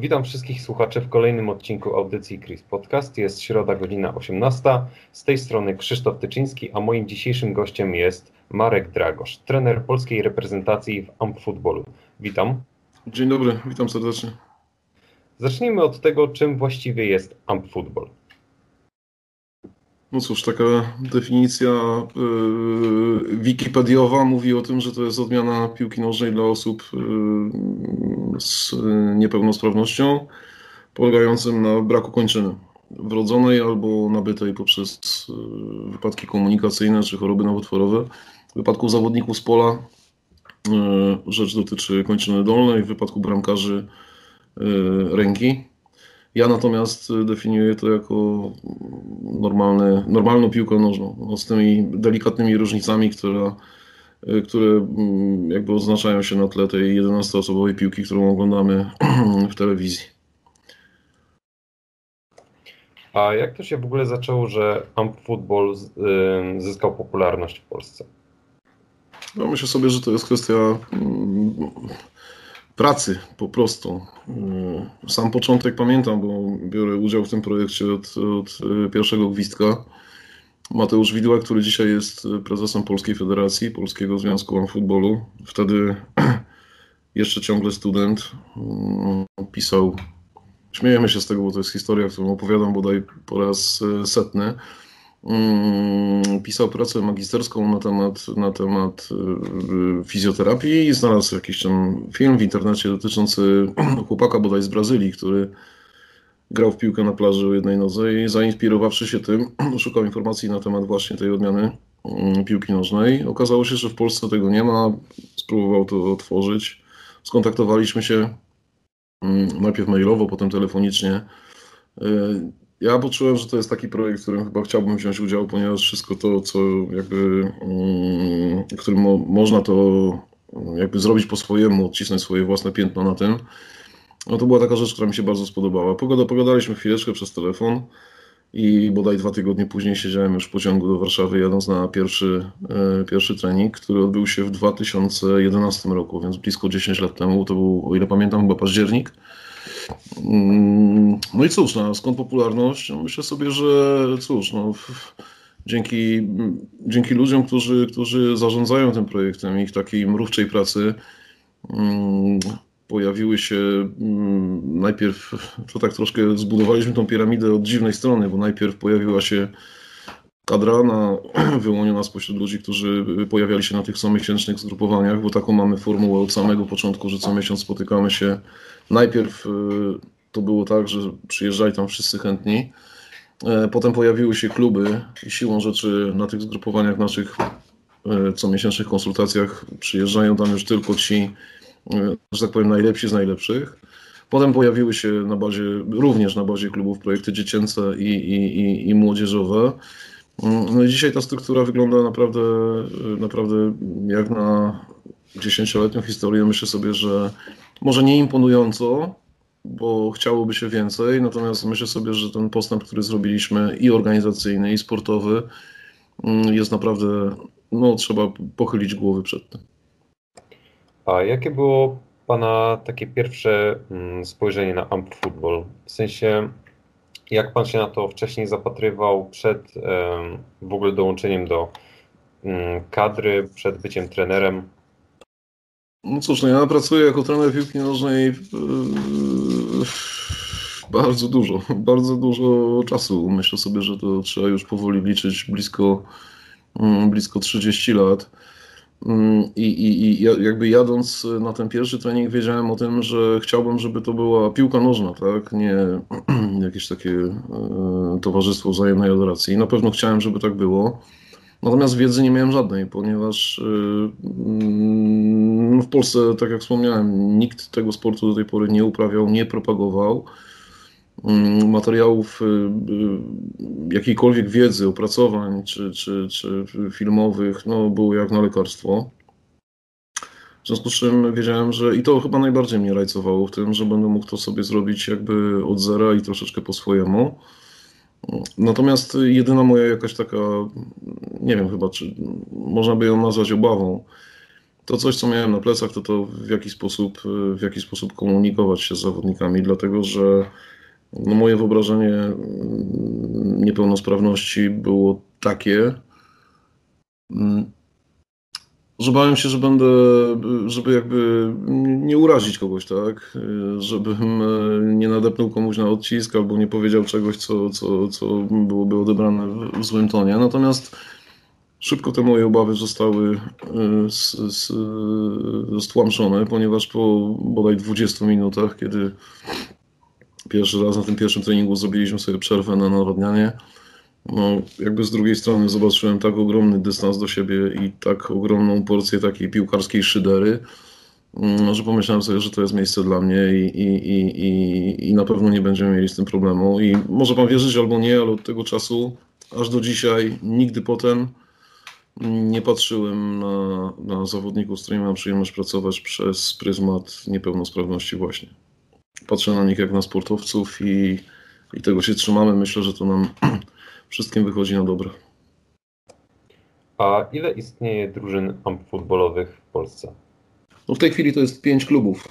Witam wszystkich słuchaczy w kolejnym odcinku audycji Chris Podcast. Jest środa, godzina 18. Z tej strony Krzysztof Tyczyński, a moim dzisiejszym gościem jest Marek Dragosz, trener polskiej reprezentacji w Amp Footballu. Witam. Dzień dobry, witam serdecznie. Zacznijmy od tego, czym właściwie jest Amp Football. No cóż, taka definicja yy, wikipediowa mówi o tym, że to jest odmiana piłki nożnej dla osób yy, z niepełnosprawnością, polegającym na braku kończyny wrodzonej albo nabytej poprzez yy, wypadki komunikacyjne czy choroby nowotworowe. W wypadku zawodników z pola yy, rzecz dotyczy kończyny dolnej, w wypadku bramkarzy yy, ręki. Ja natomiast definiuję to jako normalny, normalną piłkę nożną, no, z tymi delikatnymi różnicami, które, które mm, jakby oznaczają się na tle tej 11-osobowej piłki, którą oglądamy w telewizji. A jak to się w ogóle zaczęło, że Amp Football zyskał popularność w Polsce? No myślę sobie, że to jest kwestia mm, pracy po prostu. Y, sam początek pamiętam, bo biorę udział w tym projekcie od, od y, pierwszego gwizdka. Mateusz Widła, który dzisiaj jest prezesem Polskiej Federacji, Polskiego Związku Futbolu. Wtedy jeszcze ciągle student, y, pisał, śmiejemy się z tego, bo to jest historia, którą opowiadam bodaj po raz setny Mm, pisał pracę magisterską na temat, na temat y, fizjoterapii i znalazł jakiś tam film w internecie dotyczący chłopaka bodaj z Brazylii, który grał w piłkę na plaży o jednej nodze i zainspirowawszy się tym, szukał informacji na temat właśnie tej odmiany mm, piłki nożnej. Okazało się, że w Polsce tego nie ma. Spróbował to otworzyć. Skontaktowaliśmy się mm, najpierw mailowo, potem telefonicznie. Ja poczułem, że to jest taki projekt, w którym chyba chciałbym wziąć udział, ponieważ wszystko to, co jakby, um, którym mo można to jakby zrobić po swojemu, odcisnąć swoje własne piętno na tym, no to była taka rzecz, która mi się bardzo spodobała. Pogoda, pogadaliśmy chwileczkę przez telefon i bodaj dwa tygodnie później siedziałem już w pociągu do Warszawy, jadąc na pierwszy, e, pierwszy trening, który odbył się w 2011 roku, więc blisko 10 lat temu. To był, o ile pamiętam, chyba październik. Mm, no i cóż, no, skąd popularność? No myślę sobie, że cóż, no, dzięki, dzięki ludziom, którzy, którzy zarządzają tym projektem, ich takiej mrówczej pracy, mm, pojawiły się mm, najpierw, to tak troszkę zbudowaliśmy tą piramidę od dziwnej strony, bo najpierw pojawiła się kadra na, wyłoniona spośród ludzi, którzy pojawiali się na tych comiesięcznych zgrupowaniach, bo taką mamy formułę od samego początku, że co miesiąc spotykamy się. Najpierw y, to było tak, że przyjeżdżali tam wszyscy chętni. E, potem pojawiły się kluby i siłą rzeczy na tych zgrupowaniach naszych e, comiesięcznych konsultacjach przyjeżdżają tam już tylko ci, e, że tak powiem, najlepsi z najlepszych. Potem pojawiły się na bazie, również na bazie klubów projekty dziecięce i, i, i, i młodzieżowe. Mm, no i dzisiaj ta struktura wygląda naprawdę, naprawdę jak na dziesięcioletnią historię. Myślę sobie, że może nie imponująco, bo chciałoby się więcej, natomiast myślę sobie, że ten postęp, który zrobiliśmy i organizacyjny, i sportowy mm, jest naprawdę, no trzeba pochylić głowy przed tym. A jakie było Pana takie pierwsze mm, spojrzenie na Amp Football? W sensie, jak Pan się na to wcześniej zapatrywał przed w ogóle dołączeniem do mm, kadry, przed byciem trenerem? No cóż, no ja pracuję jako trener piłki nożnej bardzo dużo, bardzo dużo czasu. Myślę sobie, że to trzeba już powoli liczyć blisko, mm, blisko 30 lat. Mm, I, i, I jakby jadąc na ten pierwszy trening wiedziałem o tym, że chciałbym, żeby to była piłka nożna, tak? Nie jakieś takie e, towarzystwo wzajemnej adoracji. Na pewno chciałem, żeby tak było. Natomiast wiedzy nie miałem żadnej, ponieważ y, mm, w Polsce, tak jak wspomniałem, nikt tego sportu do tej pory nie uprawiał, nie propagował. Mm, materiałów, y, y, jakiejkolwiek wiedzy, opracowań czy, czy, czy filmowych, no, było jak na lekarstwo. W związku z czym wiedziałem, że i to chyba najbardziej mnie rajcowało w tym, że będę mógł to sobie zrobić jakby od zera i troszeczkę po swojemu. Natomiast jedyna moja jakaś taka, nie wiem chyba, czy można by ją nazwać obawą, to coś, co miałem na plecach, to to w jaki sposób, w jaki sposób komunikować się z zawodnikami, dlatego że no moje wyobrażenie mm, niepełnosprawności było takie, mm, że bałem się, że będę, żeby jakby nie urazić kogoś, tak? Żebym e, nie nadepnął komuś na odcisk albo nie powiedział czegoś, co, co, co byłoby odebrane w złym tonie. Natomiast szybko te moje obawy zostały e, stłamszone, ponieważ po bodaj 20 minutach, kiedy pierwszy raz na tym pierwszym treningu zrobiliśmy sobie przerwę na nawadnianie, no, jakby z drugiej strony zobaczyłem tak ogromny dystans do siebie i tak ogromną porcję takiej piłkarskiej szydery, mm, że pomyślałem sobie, że to jest miejsce dla mnie i, i, i, i na pewno nie będziemy mieli z tym problemu. I może pan wierzyć albo nie, ale od tego czasu aż do dzisiaj nigdy potem nie patrzyłem na, na zawodników, z którymi mam przyjemność pracować przez pryzmat niepełnosprawności właśnie. Patrzę na nich jak na sportowców i, i tego się trzymamy. Myślę, że to nam wszystkim wychodzi na dobre. A ile istnieje drużyn futbolowych w Polsce? No w tej chwili to jest pięć klubów.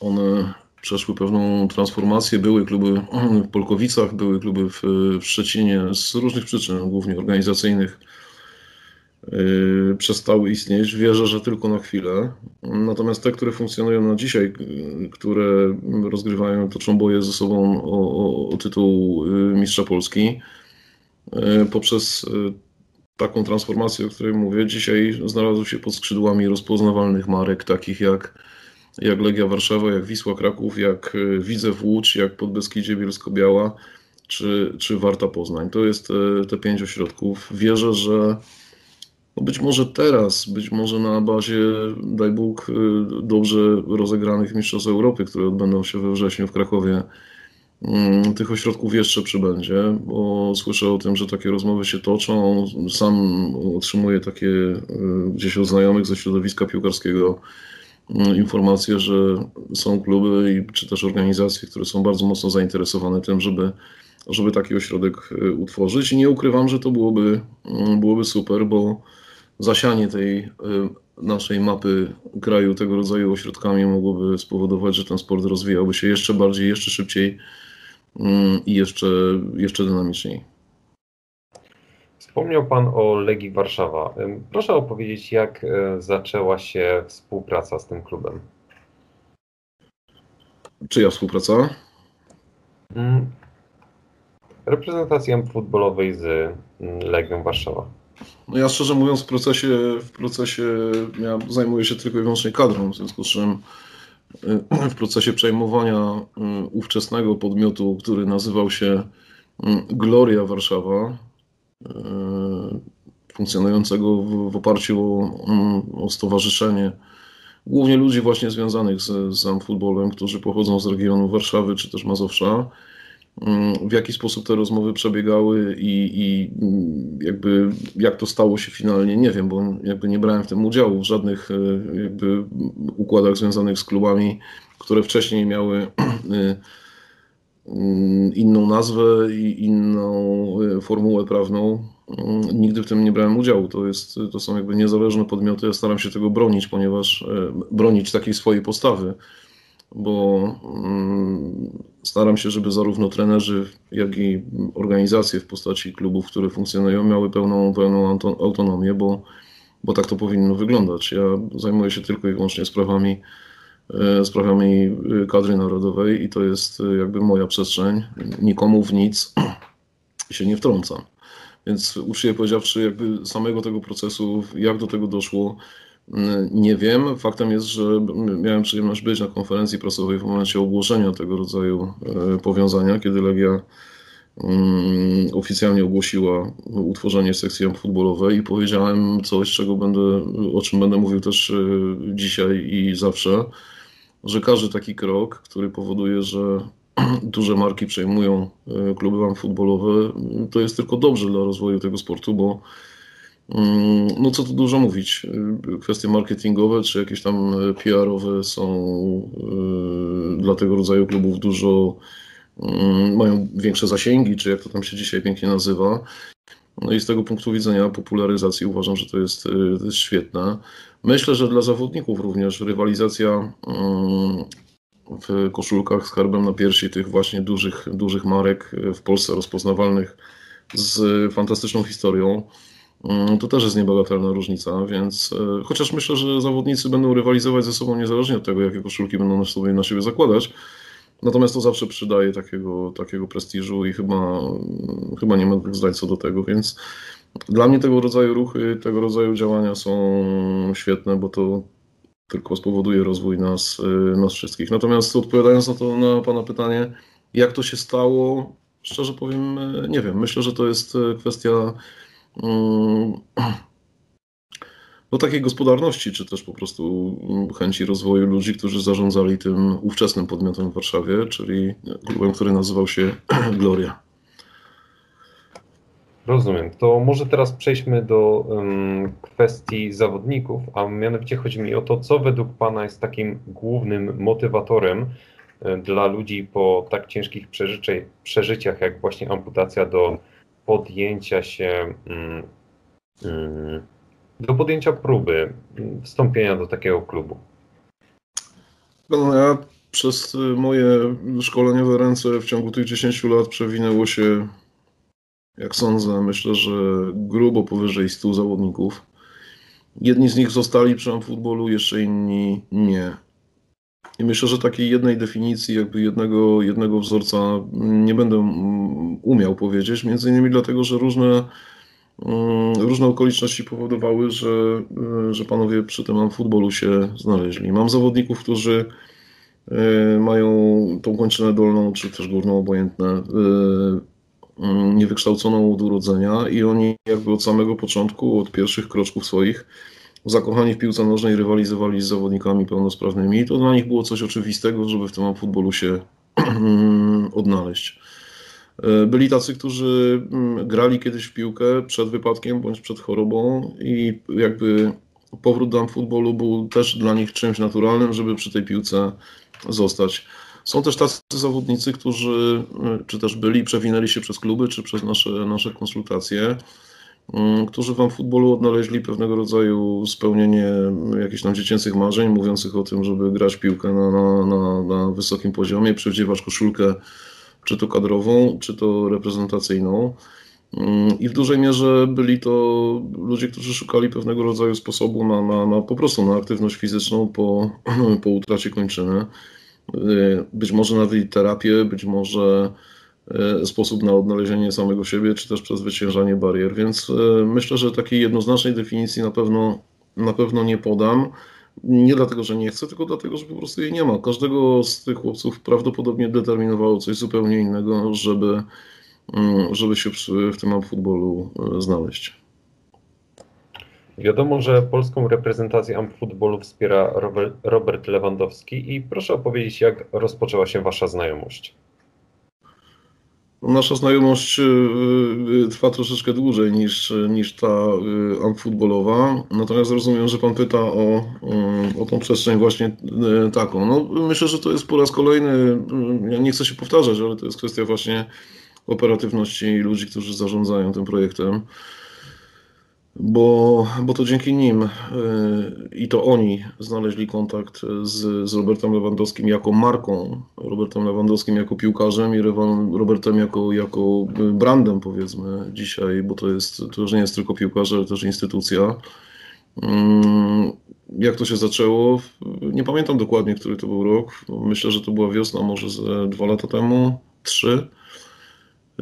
One przeszły pewną transformację. Były kluby w Polkowicach, były kluby w, w Szczecinie z różnych przyczyn, głównie organizacyjnych. Yy, przestały istnieć. Wierzę, że tylko na chwilę. Natomiast te, które funkcjonują na dzisiaj, yy, które rozgrywają, toczą boje ze sobą o, o, o tytuł yy, Mistrza Polski, poprzez taką transformację, o której mówię, dzisiaj znalazły się pod skrzydłami rozpoznawalnych marek, takich jak, jak Legia Warszawa, jak Wisła Kraków, jak Widzew Łódź, jak Podbeskidzie Bielsko-Biała, czy, czy Warta Poznań. To jest te, te pięć ośrodków. Wierzę, że no być może teraz, być może na bazie, daj Bóg, y, dobrze rozegranych Mistrzostw Europy, które odbędą się we wrześniu w Krakowie, mm, tych ośrodków jeszcze przybędzie, bo słyszę o tym, że takie rozmowy się toczą. Sam otrzymuję takie y, gdzieś od znajomych ze środowiska piłkarskiego mm, informacje, że są kluby i, czy też organizacje, które są bardzo mocno zainteresowane tym, żeby, żeby taki ośrodek y, utworzyć. I nie ukrywam, że to byłoby, mm, byłoby super, bo zasianie tej y, naszej mapy kraju tego rodzaju ośrodkami mogłoby spowodować, że ten sport rozwijałby się jeszcze bardziej, jeszcze szybciej mm, i jeszcze, jeszcze dynamiczniej. Wspomniał Pan o Legii Warszawa. Proszę opowiedzieć, jak e, zaczęła się współpraca z tym klubem. Czyja współpraca? Mm. Reprezentacji futbolowej z mm, Legią Warszawa. No ja szczerze mówiąc w procesie, w procesie ja zajmuję się tylko i wyłącznie kadrą, w związku z czym y, w procesie przejmowania y, ówczesnego podmiotu, który nazywał się y, Gloria Warszawa, funkcjonującego w, w oparciu o, o, stowarzyszenie głównie ludzi właśnie związanych z, z futbolem, którzy pochodzą z regionu Warszawy czy też Mazowsza w jaki sposób te rozmowy przebiegały i, i, jakby jak to stało się finalnie, nie wiem, bo jakby nie brałem w tym udziału w żadnych e, jakby układach związanych z klubami, które wcześniej miały e, inną nazwę i inną e, formułę prawną. Nigdy w tym nie brałem udziału. To, jest, to są jakby niezależne podmioty. Ja staram się tego bronić, ponieważ bronić takiej swojej postawy bo mm, staram się, żeby zarówno trenerzy, jak i organizacje w postaci klubów, które funkcjonują, miały pełną, pełną autonomię, bo, bo tak to powinno wyglądać. Ja zajmuję się tylko i wyłącznie sprawami, e, sprawami kadry narodowej i to jest e, jakby moja przestrzeń. Nikomu w nic się nie wtrącam. Więc uczciwie powiedziawszy, jakby samego tego procesu, jak do tego doszło, nie wiem. Faktem jest, że miałem przyjemność być na konferencji prasowej w momencie ogłoszenia tego rodzaju e, powiązania, kiedy Legia mm, oficjalnie ogłosiła utworzenie sekcji futbolowej i powiedziałem coś, czego będę, o czym będę mówił też e, dzisiaj i zawsze, że każdy taki krok, który powoduje, że duże marki przejmują e, kluby futbolowe, to jest tylko dobrze dla rozwoju tego sportu, bo no co tu dużo mówić. Y, kwestie marketingowe czy jakieś tam y, PR-owe są y, dla tego rodzaju klubów dużo, mm, mają większe zasięgi, czy jak to tam się dzisiaj pięknie nazywa. No i z tego punktu widzenia popularyzacji uważam, że to jest, to jest świetne. Myślę, że dla zawodników również rywalizacja mm, w koszulkach z herbem na piersi tych właśnie dużych, dużych marek w Polsce rozpoznawalnych z fantastyczną historią. Mm, to też jest niebagatelna różnica, więc e, chociaż myślę, że zawodnicy będą rywalizować ze sobą niezależnie od tego, jakie koszulki będą na sobie, na siebie zakładać. Natomiast to zawsze przydaje takiego, takiego prestiżu i chyba, chyba nie ma dwóch zdać co do tego, więc dla mnie tego rodzaju ruchy, tego rodzaju działania są świetne, bo to tylko spowoduje rozwój nas, y, nas wszystkich. Natomiast odpowiadając na to na Pana pytanie, jak to się stało, szczerze powiem, y, nie wiem. Myślę, że to jest kwestia no, takiej gospodarności, czy też po prostu chęci rozwoju ludzi, którzy zarządzali tym ówczesnym podmiotem w Warszawie, czyli klubem, który nazywał się Gloria. Rozumiem. To może teraz przejdźmy do um, kwestii zawodników, a mianowicie chodzi mi o to, co według Pana jest takim głównym motywatorem e, dla ludzi po tak ciężkich przeżyciach, jak właśnie amputacja, do podjęcia się, um, um, do podjęcia próby wstąpienia do takiego klubu? No, ja przez moje szkoleniowe ręce w ciągu tych 10 lat przewinęło się jak sądzę, myślę, że grubo powyżej 100 zawodników. Jedni z nich zostali przy futbolu, jeszcze inni nie. I myślę, że takiej jednej definicji, jakby jednego, jednego wzorca nie będę umiał powiedzieć, między innymi dlatego, że różne, mm, różne okoliczności powodowały, że, że panowie przy tym futbolu się znaleźli. Mam zawodników, którzy e, mają tą kończynę dolną, czy też górną, obojętne, e, Mm, niewykształconą od urodzenia i oni jakby od samego początku, od pierwszych kroczków swoich, zakochani w piłce nożnej rywalizowali z zawodnikami pełnosprawnymi i to dla nich było coś oczywistego, żeby w tym futbolu się odnaleźć. E, byli tacy, którzy mm, grali kiedyś w piłkę przed wypadkiem bądź przed chorobą i jakby powrót do futbolu był też dla nich czymś naturalnym, żeby przy tej piłce zostać. Są też tacy zawodnicy, którzy czy też byli, przewinęli się przez kluby, czy przez nasze, nasze konsultacje, mm, którzy w futbolu odnaleźli pewnego rodzaju spełnienie jakichś tam dziecięcych marzeń, mówiących o tym, żeby grać piłkę na, na, na, na wysokim poziomie, przywdziewać koszulkę czy to kadrową, czy to reprezentacyjną. Mm, I w dużej mierze byli to ludzie, którzy szukali pewnego rodzaju sposobu na, na, na po prostu na aktywność fizyczną po, po utracie kończyny. Y, być może nawet terapię, być może sposób na odnalezienie samego siebie, czy też przezwyciężanie barier. Więc y, myślę, że takiej jednoznacznej definicji na pewno, na pewno nie podam. Nie dlatego, że nie chcę, tylko dlatego, że po prostu jej nie ma. Każdego z tych chłopców prawdopodobnie determinowało coś zupełnie innego, żeby, żeby się w tym futbolu znaleźć. Wiadomo, że polską reprezentację amfutbolu wspiera Robert Lewandowski i proszę opowiedzieć, jak rozpoczęła się Wasza znajomość. Nasza znajomość y, y, trwa troszeczkę dłużej niż, niż ta y, amfutbolowa, natomiast rozumiem, że Pan pyta o, o tą przestrzeń właśnie taką. No, myślę, że to jest po raz kolejny, ja nie chcę się powtarzać, ale to jest kwestia właśnie operatywności ludzi, którzy zarządzają tym projektem bo, bo to dzięki nim y, i to oni znaleźli kontakt z, z Robertem Lewandowskim jako marką, Robertem Lewandowskim jako piłkarzem i Robertem jako, jako brandem powiedzmy dzisiaj, bo to, jest, to już nie jest tylko piłkarz, ale też instytucja. Mm, jak to się zaczęło? Nie pamiętam dokładnie, który to był rok. Myślę, że to była wiosna, może dwa lata temu, trzy.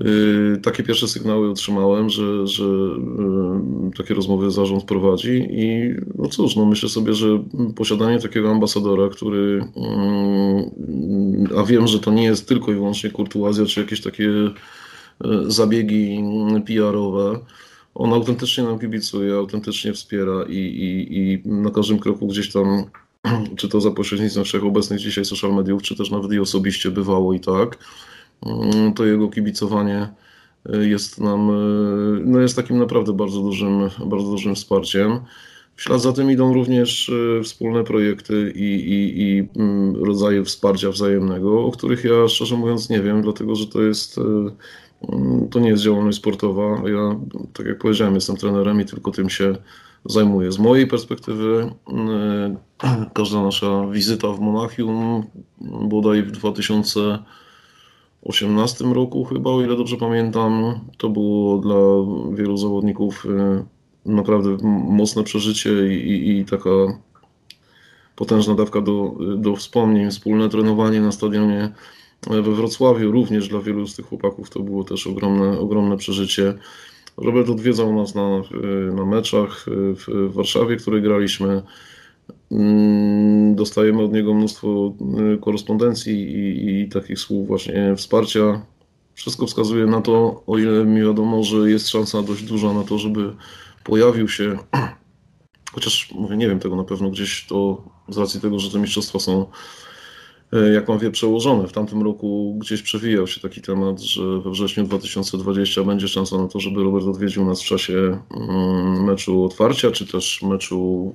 Y, takie pierwsze sygnały otrzymałem, że, że y, takie rozmowy zarząd prowadzi i no cóż, no myślę sobie, że posiadanie takiego ambasadora, który, y, a wiem, że to nie jest tylko i wyłącznie kurtuazja, czy jakieś takie zabiegi PR-owe, on autentycznie nam kibicuje, autentycznie wspiera i, i, i na każdym kroku gdzieś tam, czy to za pośrednictwem wszechobecnych dzisiaj social mediów, czy też nawet i osobiście bywało i tak, to jego kibicowanie y, jest nam, y, no jest takim naprawdę bardzo dużym, bardzo dużym wsparciem. W ślad za tym idą również y, wspólne projekty i, i, i mm, rodzaje wsparcia wzajemnego, o których ja szczerze mówiąc nie wiem, dlatego że to jest mm, to nie jest działalność sportowa. Ja, tak jak powiedziałem, jestem trenerem i tylko tym się zajmuję. Z mojej perspektywy mm, każda nasza wizyta w Monachium, bodaj w 2018 roku chyba, o ile dobrze pamiętam, to było dla wielu zawodników y, naprawdę mocne przeżycie i, i, i taka potężna dawka do, do wspomnień. Wspólne trenowanie na stadionie we Wrocławiu również dla wielu z tych chłopaków to było też ogromne, ogromne przeżycie. Robert odwiedzał nas na, na meczach w Warszawie, które graliśmy. Mm, dostajemy od niego mnóstwo korespondencji i, i takich słów właśnie wsparcia. Wszystko wskazuje na to, o ile mi wiadomo, że jest szansa dość duża na to, żeby pojawił się, chociaż mówię, nie wiem tego na pewno, gdzieś to z racji tego, że te mistrzostwa są, jak mam wie, przełożone. W tamtym roku gdzieś przewijał się taki temat, że we wrześniu 2020 będzie szansa na to, żeby Robert odwiedził nas w czasie mm, meczu otwarcia, czy też meczu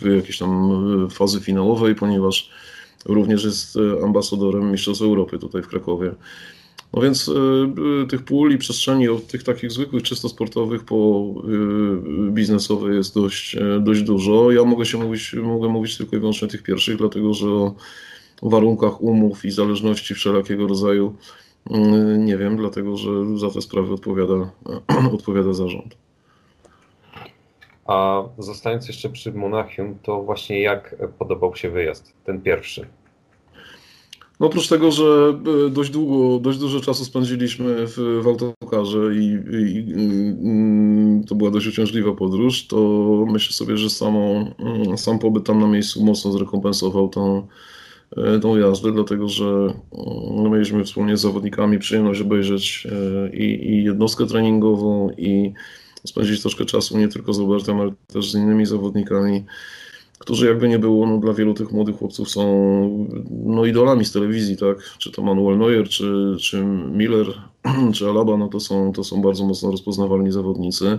w jakiejś tam e, fazy finałowej, ponieważ również jest e, ambasadorem Mistrzostw Europy tutaj w Krakowie. No więc y, y, tych pól i przestrzeni od tych takich zwykłych, czysto sportowych po y, biznesowe jest dość, dość dużo. Ja mogę się mówić, mogę mówić tylko i wyłącznie o tych pierwszych, dlatego że o warunkach umów i zależności wszelakiego rodzaju nie wiem, dlatego że za te sprawy odpowiada, odpowiada zarząd. A zostając jeszcze przy Monachium, to właśnie jak podobał się wyjazd, ten pierwszy? No oprócz tego, że e, dość długo, dość dużo czasu spędziliśmy w, w autokarze i, i, i, mm, to była dość uciążliwa podróż, to myślę sobie, że samą, mm, sam pobyt tam na miejscu mocno zrekompensował tą, tą jazdę, dlatego że mieliśmy wspólnie z zawodnikami przyjemność obejrzeć e, i, i jednostkę treningową i spędzić troszkę czasu nie tylko z Robertem, ale też z innymi zawodnikami którzy jakby nie było, no, dla wielu tych młodych chłopców są no, idolami z telewizji, tak? Czy to Manuel Neuer, czy, czy Miller, czy Alaba, no to są, to są bardzo mocno rozpoznawalni zawodnicy.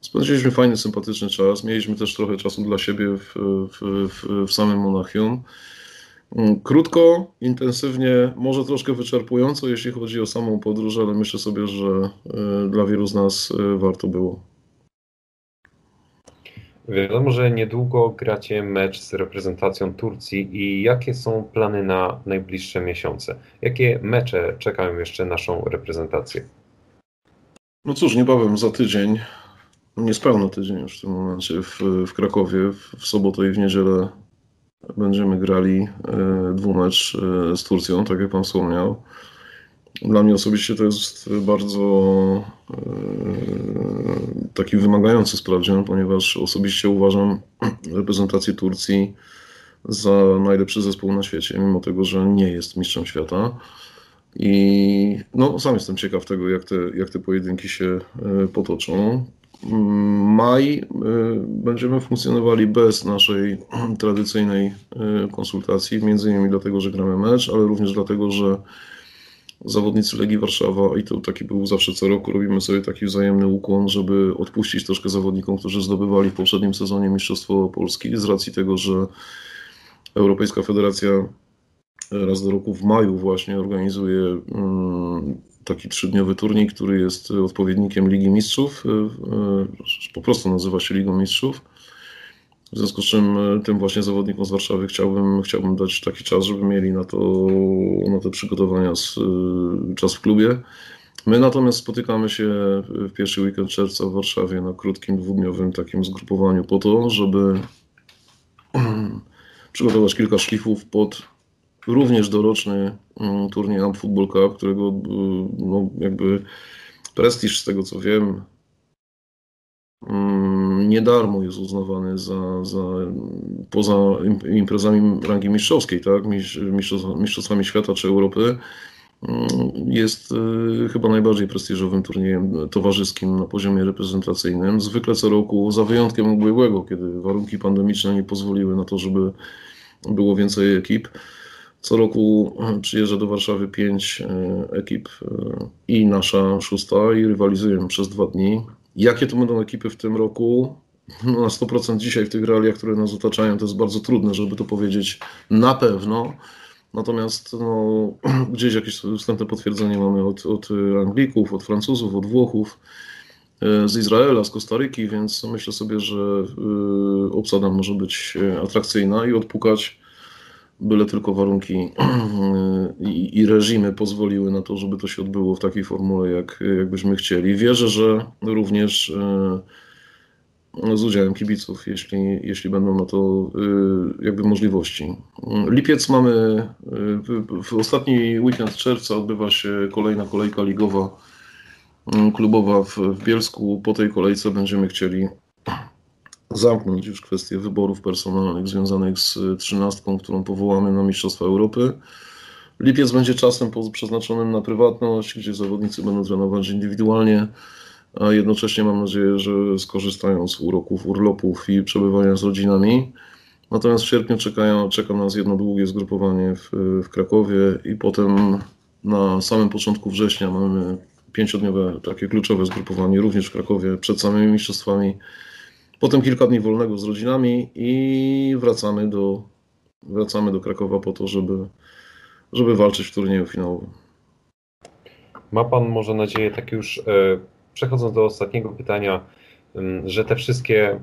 Spędziliśmy fajny, sympatyczny czas. Mieliśmy też trochę czasu dla siebie w, w, w, w samym Monachium. Krótko, intensywnie, może troszkę wyczerpująco, jeśli chodzi o samą podróż, ale myślę sobie, że e, dla wielu z nas e, warto było. Wiadomo, że niedługo gracie mecz z reprezentacją Turcji i jakie są plany na najbliższe miesiące? Jakie mecze czekają jeszcze naszą reprezentację? No cóż, niebawem za tydzień, niespełna tydzień już w tym momencie w, w Krakowie, w, sobotę i w niedzielę będziemy grali e, dwumecz e, z Turcją, tak jak Pan wspomniał. Dla mnie osobiście to jest bardzo e, taki wymagający sprawdzian, ponieważ osobiście uważam reprezentację Turcji za najlepszy zespół na świecie, mimo tego, że nie jest mistrzem świata. I no, sam jestem ciekaw tego, jak te, jak te pojedynki się potoczą. Maj e, będziemy funkcjonowali bez naszej tradycyjnej konsultacji, między innymi dlatego, że gramy mecz, ale również dlatego, że zawodnicy Legii Warszawa i to taki był zawsze co roku, robimy sobie taki wzajemny ukłon, żeby odpuścić troszkę zawodnikom, którzy zdobywali w poprzednim sezonie Mistrzostwo Polski z racji tego, że Europejska Federacja raz do roku w maju właśnie organizuje mm, taki trzydniowy turniej, który jest odpowiednikiem Ligi Mistrzów, e, e, po prostu nazywa się Ligą Mistrzów w związku z czym e, tym właśnie zawodnikom z Warszawy chciałbym, chciałbym dać taki czas, żeby mieli na to, na te przygotowania z, czas w klubie. My natomiast spotykamy się w pierwszy weekend czerwca w Warszawie na krótkim, dwudniowym takim zgrupowaniu po to, żeby przygotować kilka szlifów pod również doroczny mm, turniej Amp Football Cup, którego e, no, jakby prestiż z tego co wiem Mm, nie darmo jest uznawany za, za poza imprezami rangi mistrzowskiej, tak, mistrzostwami świata czy Europy, mm, jest y, chyba najbardziej prestiżowym turniejem towarzyskim na poziomie reprezentacyjnym. Zwykle co roku, za wyjątkiem ubiegłego, kiedy warunki pandemiczne nie pozwoliły na to, żeby było więcej ekip, co roku przyjeżdża do Warszawy pięć y, ekip y, i nasza szósta i rywalizujemy przez dwa dni. Jakie to będą ekipy w tym roku? No na 100% dzisiaj w tych realiach, które nas otaczają, to jest bardzo trudne, żeby to powiedzieć na pewno. Natomiast no, gdzieś jakieś wstępne potwierdzenie mamy od, od Anglików, od Francuzów, od Włochów, e, z Izraela, z Kostaryki, więc myślę sobie, że e, obsada może być atrakcyjna i odpukać, byle tylko warunki i, reżimy pozwoliły na to, żeby to się odbyło w takiej formule, jak, jakbyśmy chcieli. Wierzę, że również e, z udziałem kibiców, jeśli, jeśli będą na to y, jakby możliwości. Lipiec mamy, y, w ostatni weekend czerwca odbywa się kolejna kolejka ligowa, klubowa w Bielsku. Po tej kolejce będziemy chcieli zamknąć już kwestię wyborów personalnych związanych z trzynastką, którą powołamy na Mistrzostwa Europy. Lipiec będzie czasem przeznaczonym na prywatność, gdzie zawodnicy będą trenować indywidualnie a jednocześnie mam nadzieję, że skorzystają z uroków urlopów i przebywania z rodzinami. Natomiast w sierpniu czekają, czeka nas jedno długie zgrupowanie w, w Krakowie i potem na samym początku września mamy pięciodniowe takie kluczowe zgrupowanie również w Krakowie przed samymi mistrzostwami. Potem kilka dni wolnego z rodzinami i wracamy do, wracamy do Krakowa po to, żeby, żeby walczyć w turnieju finałowym. Ma Pan może nadzieję, tak już e, przechodząc do ostatniego pytania, że te wszystkie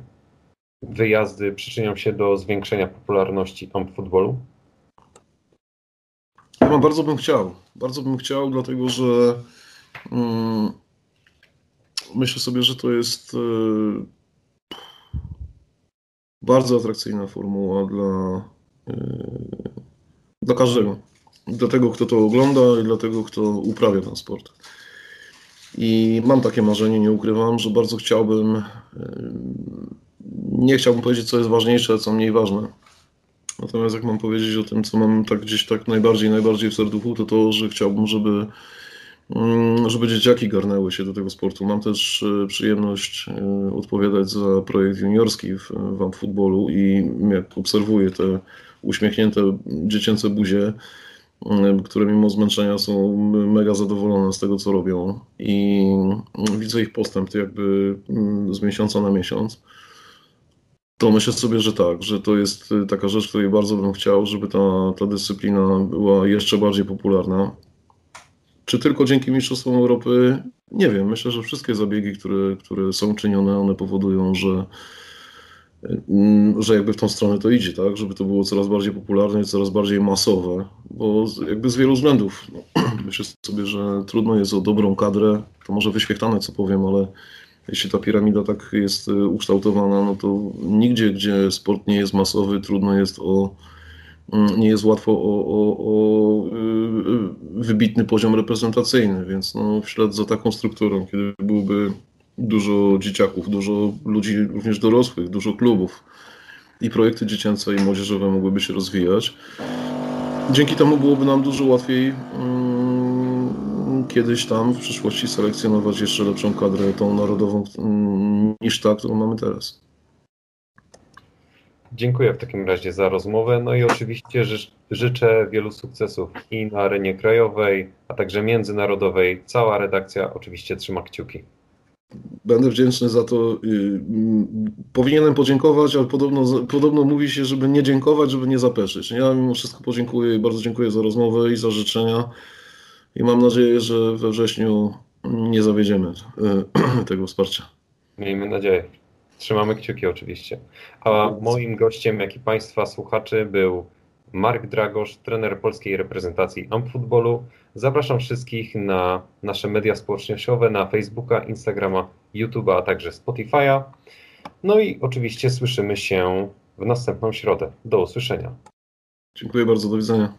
wyjazdy przyczynią się do zwiększenia popularności amp futbolu? Ja bardzo bym chciał. Bardzo bym chciał, dlatego że um, myślę sobie, że to jest y, bardzo atrakcyjna formuła dla, y, dla każdego. Dla tego, kto to ogląda i dla tego, kto uprawia ten sport. I mam takie marzenie, nie ukrywam, że bardzo chciałbym, e, nie chciałbym powiedzieć, co jest ważniejsze, a co mniej ważne. Natomiast jak mam powiedzieć o tym, co mam tak gdzieś tak najbardziej, najbardziej w serduchu, to to, że chciałbym, żeby, żeby dzieciaki garnęły się do tego sportu. Mam też e, przyjemność e, odpowiadać za projekt juniorski w, w futbolu i jak obserwuję te uśmiechnięte dziecięce buzie, Y, które mimo zmęczenia są mega zadowolone z tego, co robią i widzę ich postęp jakby mm, z miesiąca na miesiąc, to myślę sobie, że tak, że to jest taka rzecz, której bardzo bym chciał, żeby ta, ta dyscyplina była jeszcze bardziej popularna. Czy tylko dzięki Mistrzostwom Europy? Nie wiem. Myślę, że wszystkie zabiegi, które, które są czynione, one powodują, że Mm, że jakby w tą stronę to idzie, tak? Żeby to było coraz bardziej popularne i coraz bardziej masowe, bo jakby z wielu względów. No, myślę sobie, że trudno jest o dobrą kadrę, to może wyświechtane co powiem, ale jeśli ta piramida tak jest y, ukształtowana, no to nigdzie, gdzie sport nie jest masowy, trudno jest o nie jest łatwo o, o, o y, y, wybitny poziom reprezentacyjny, więc no, w ślad za taką strukturą, kiedy byłby dużo dzieciaków, dużo ludzi również dorosłych, dużo klubów i projekty dziecięce i młodzieżowe mogłyby się rozwijać. Dzięki temu byłoby nam dużo łatwiej um, kiedyś tam w przyszłości selekcjonować jeszcze lepszą kadrę, tą narodową, um, niż ta, którą mamy teraz. Dziękuję w takim razie za rozmowę. No i oczywiście ży życzę wielu sukcesów i na arenie krajowej, a także międzynarodowej. Cała redakcja oczywiście trzyma kciuki. Będę wdzięczny za to. Y, powinienem podziękować, ale podobno, podobno mówi się, żeby nie dziękować, żeby nie zapeszyć. Ja mimo wszystko podziękuję i bardzo dziękuję za rozmowę i za życzenia. I mam nadzieję, że we wrześniu nie zawiedziemy y, tego wsparcia. Miejmy nadzieję. Trzymamy kciuki oczywiście. A moim gościem, jak i Państwa słuchaczy, był Mark Dragosz, trener polskiej reprezentacji Ampfutbolu. Zapraszam wszystkich na nasze media społecznościowe, na Facebooka, Instagrama, YouTube'a, a także Spotify'a. No i oczywiście słyszymy się w następną środę. Do usłyszenia. Dziękuję bardzo, do widzenia.